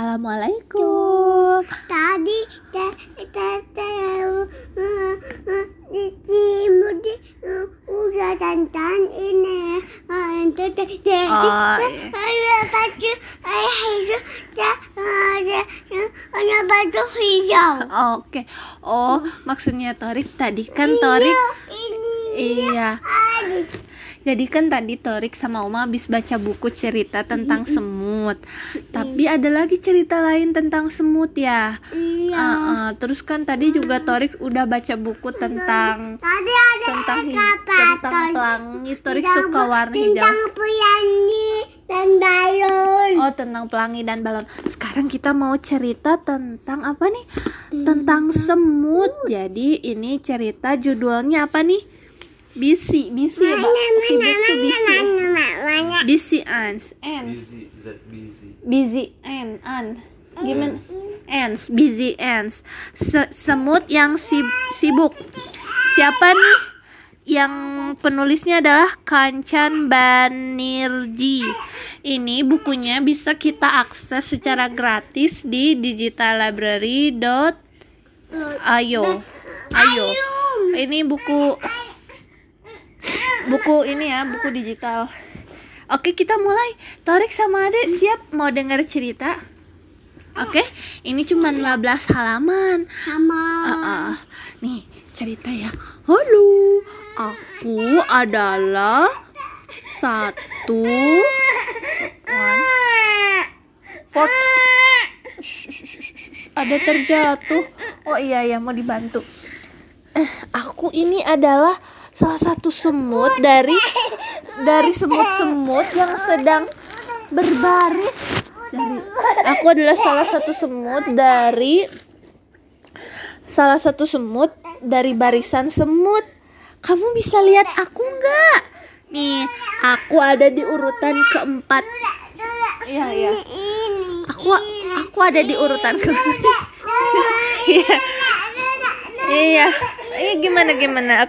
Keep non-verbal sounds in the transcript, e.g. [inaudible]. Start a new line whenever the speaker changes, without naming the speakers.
Assalamualaikum.
Tadi di udah tantan ini itu jadi
Oh,
ada baju ada ada baju hijau
Oke. Oh, maksudnya Torik tadi kan Torik
ini
iya. Jadi kan tadi Torik sama Oma habis baca buku cerita tentang semut. Tapi ada lagi cerita lain tentang semut ya.
iya
Ah, ah. terus kan tadi juga Torik udah baca buku tentang
tadi ada
tentang tentang pelangi. Torik
Tentang-
suka warna hijau.
tentang pelangi dan balon
Oh, tentang pelangi dan balon. Sekarang kita mau cerita tentang apa nih? Tentang semut. Jadi ini cerita judulnya apa nih? Bisi, bisi ya, Mbak. Si buku bisi.
mana
Bisi ans, ants,
Busy, that busy.
busy an, an. Gimana? Ants, busy ants. Se- semut yang si- sibuk. Siapa nih? Yang penulisnya adalah Kancan Banirji. Ini bukunya bisa kita akses secara gratis di digitallibrary.io. Ayo. Ini buku buku ini ya, buku digital. Oke, kita mulai. Torik sama Ade siap mau dengar cerita? Oke, ini cuma 15 halaman.
sama
Ah, ah. nih cerita ya. Halo, aku adalah satu one. Ada terjatuh. Oh iya ya mau dibantu. Eh, aku ini adalah salah satu semut dari dari semut-semut yang sedang berbaris dari aku adalah salah satu semut dari salah satu semut dari barisan semut. Kamu bisa lihat aku nggak? Nih, aku ada di urutan keempat. Iya, iya.
ini
Aku aku ada di urutan keempat. [laughs] Iya. Iya. Ini gimana gimana? Oke.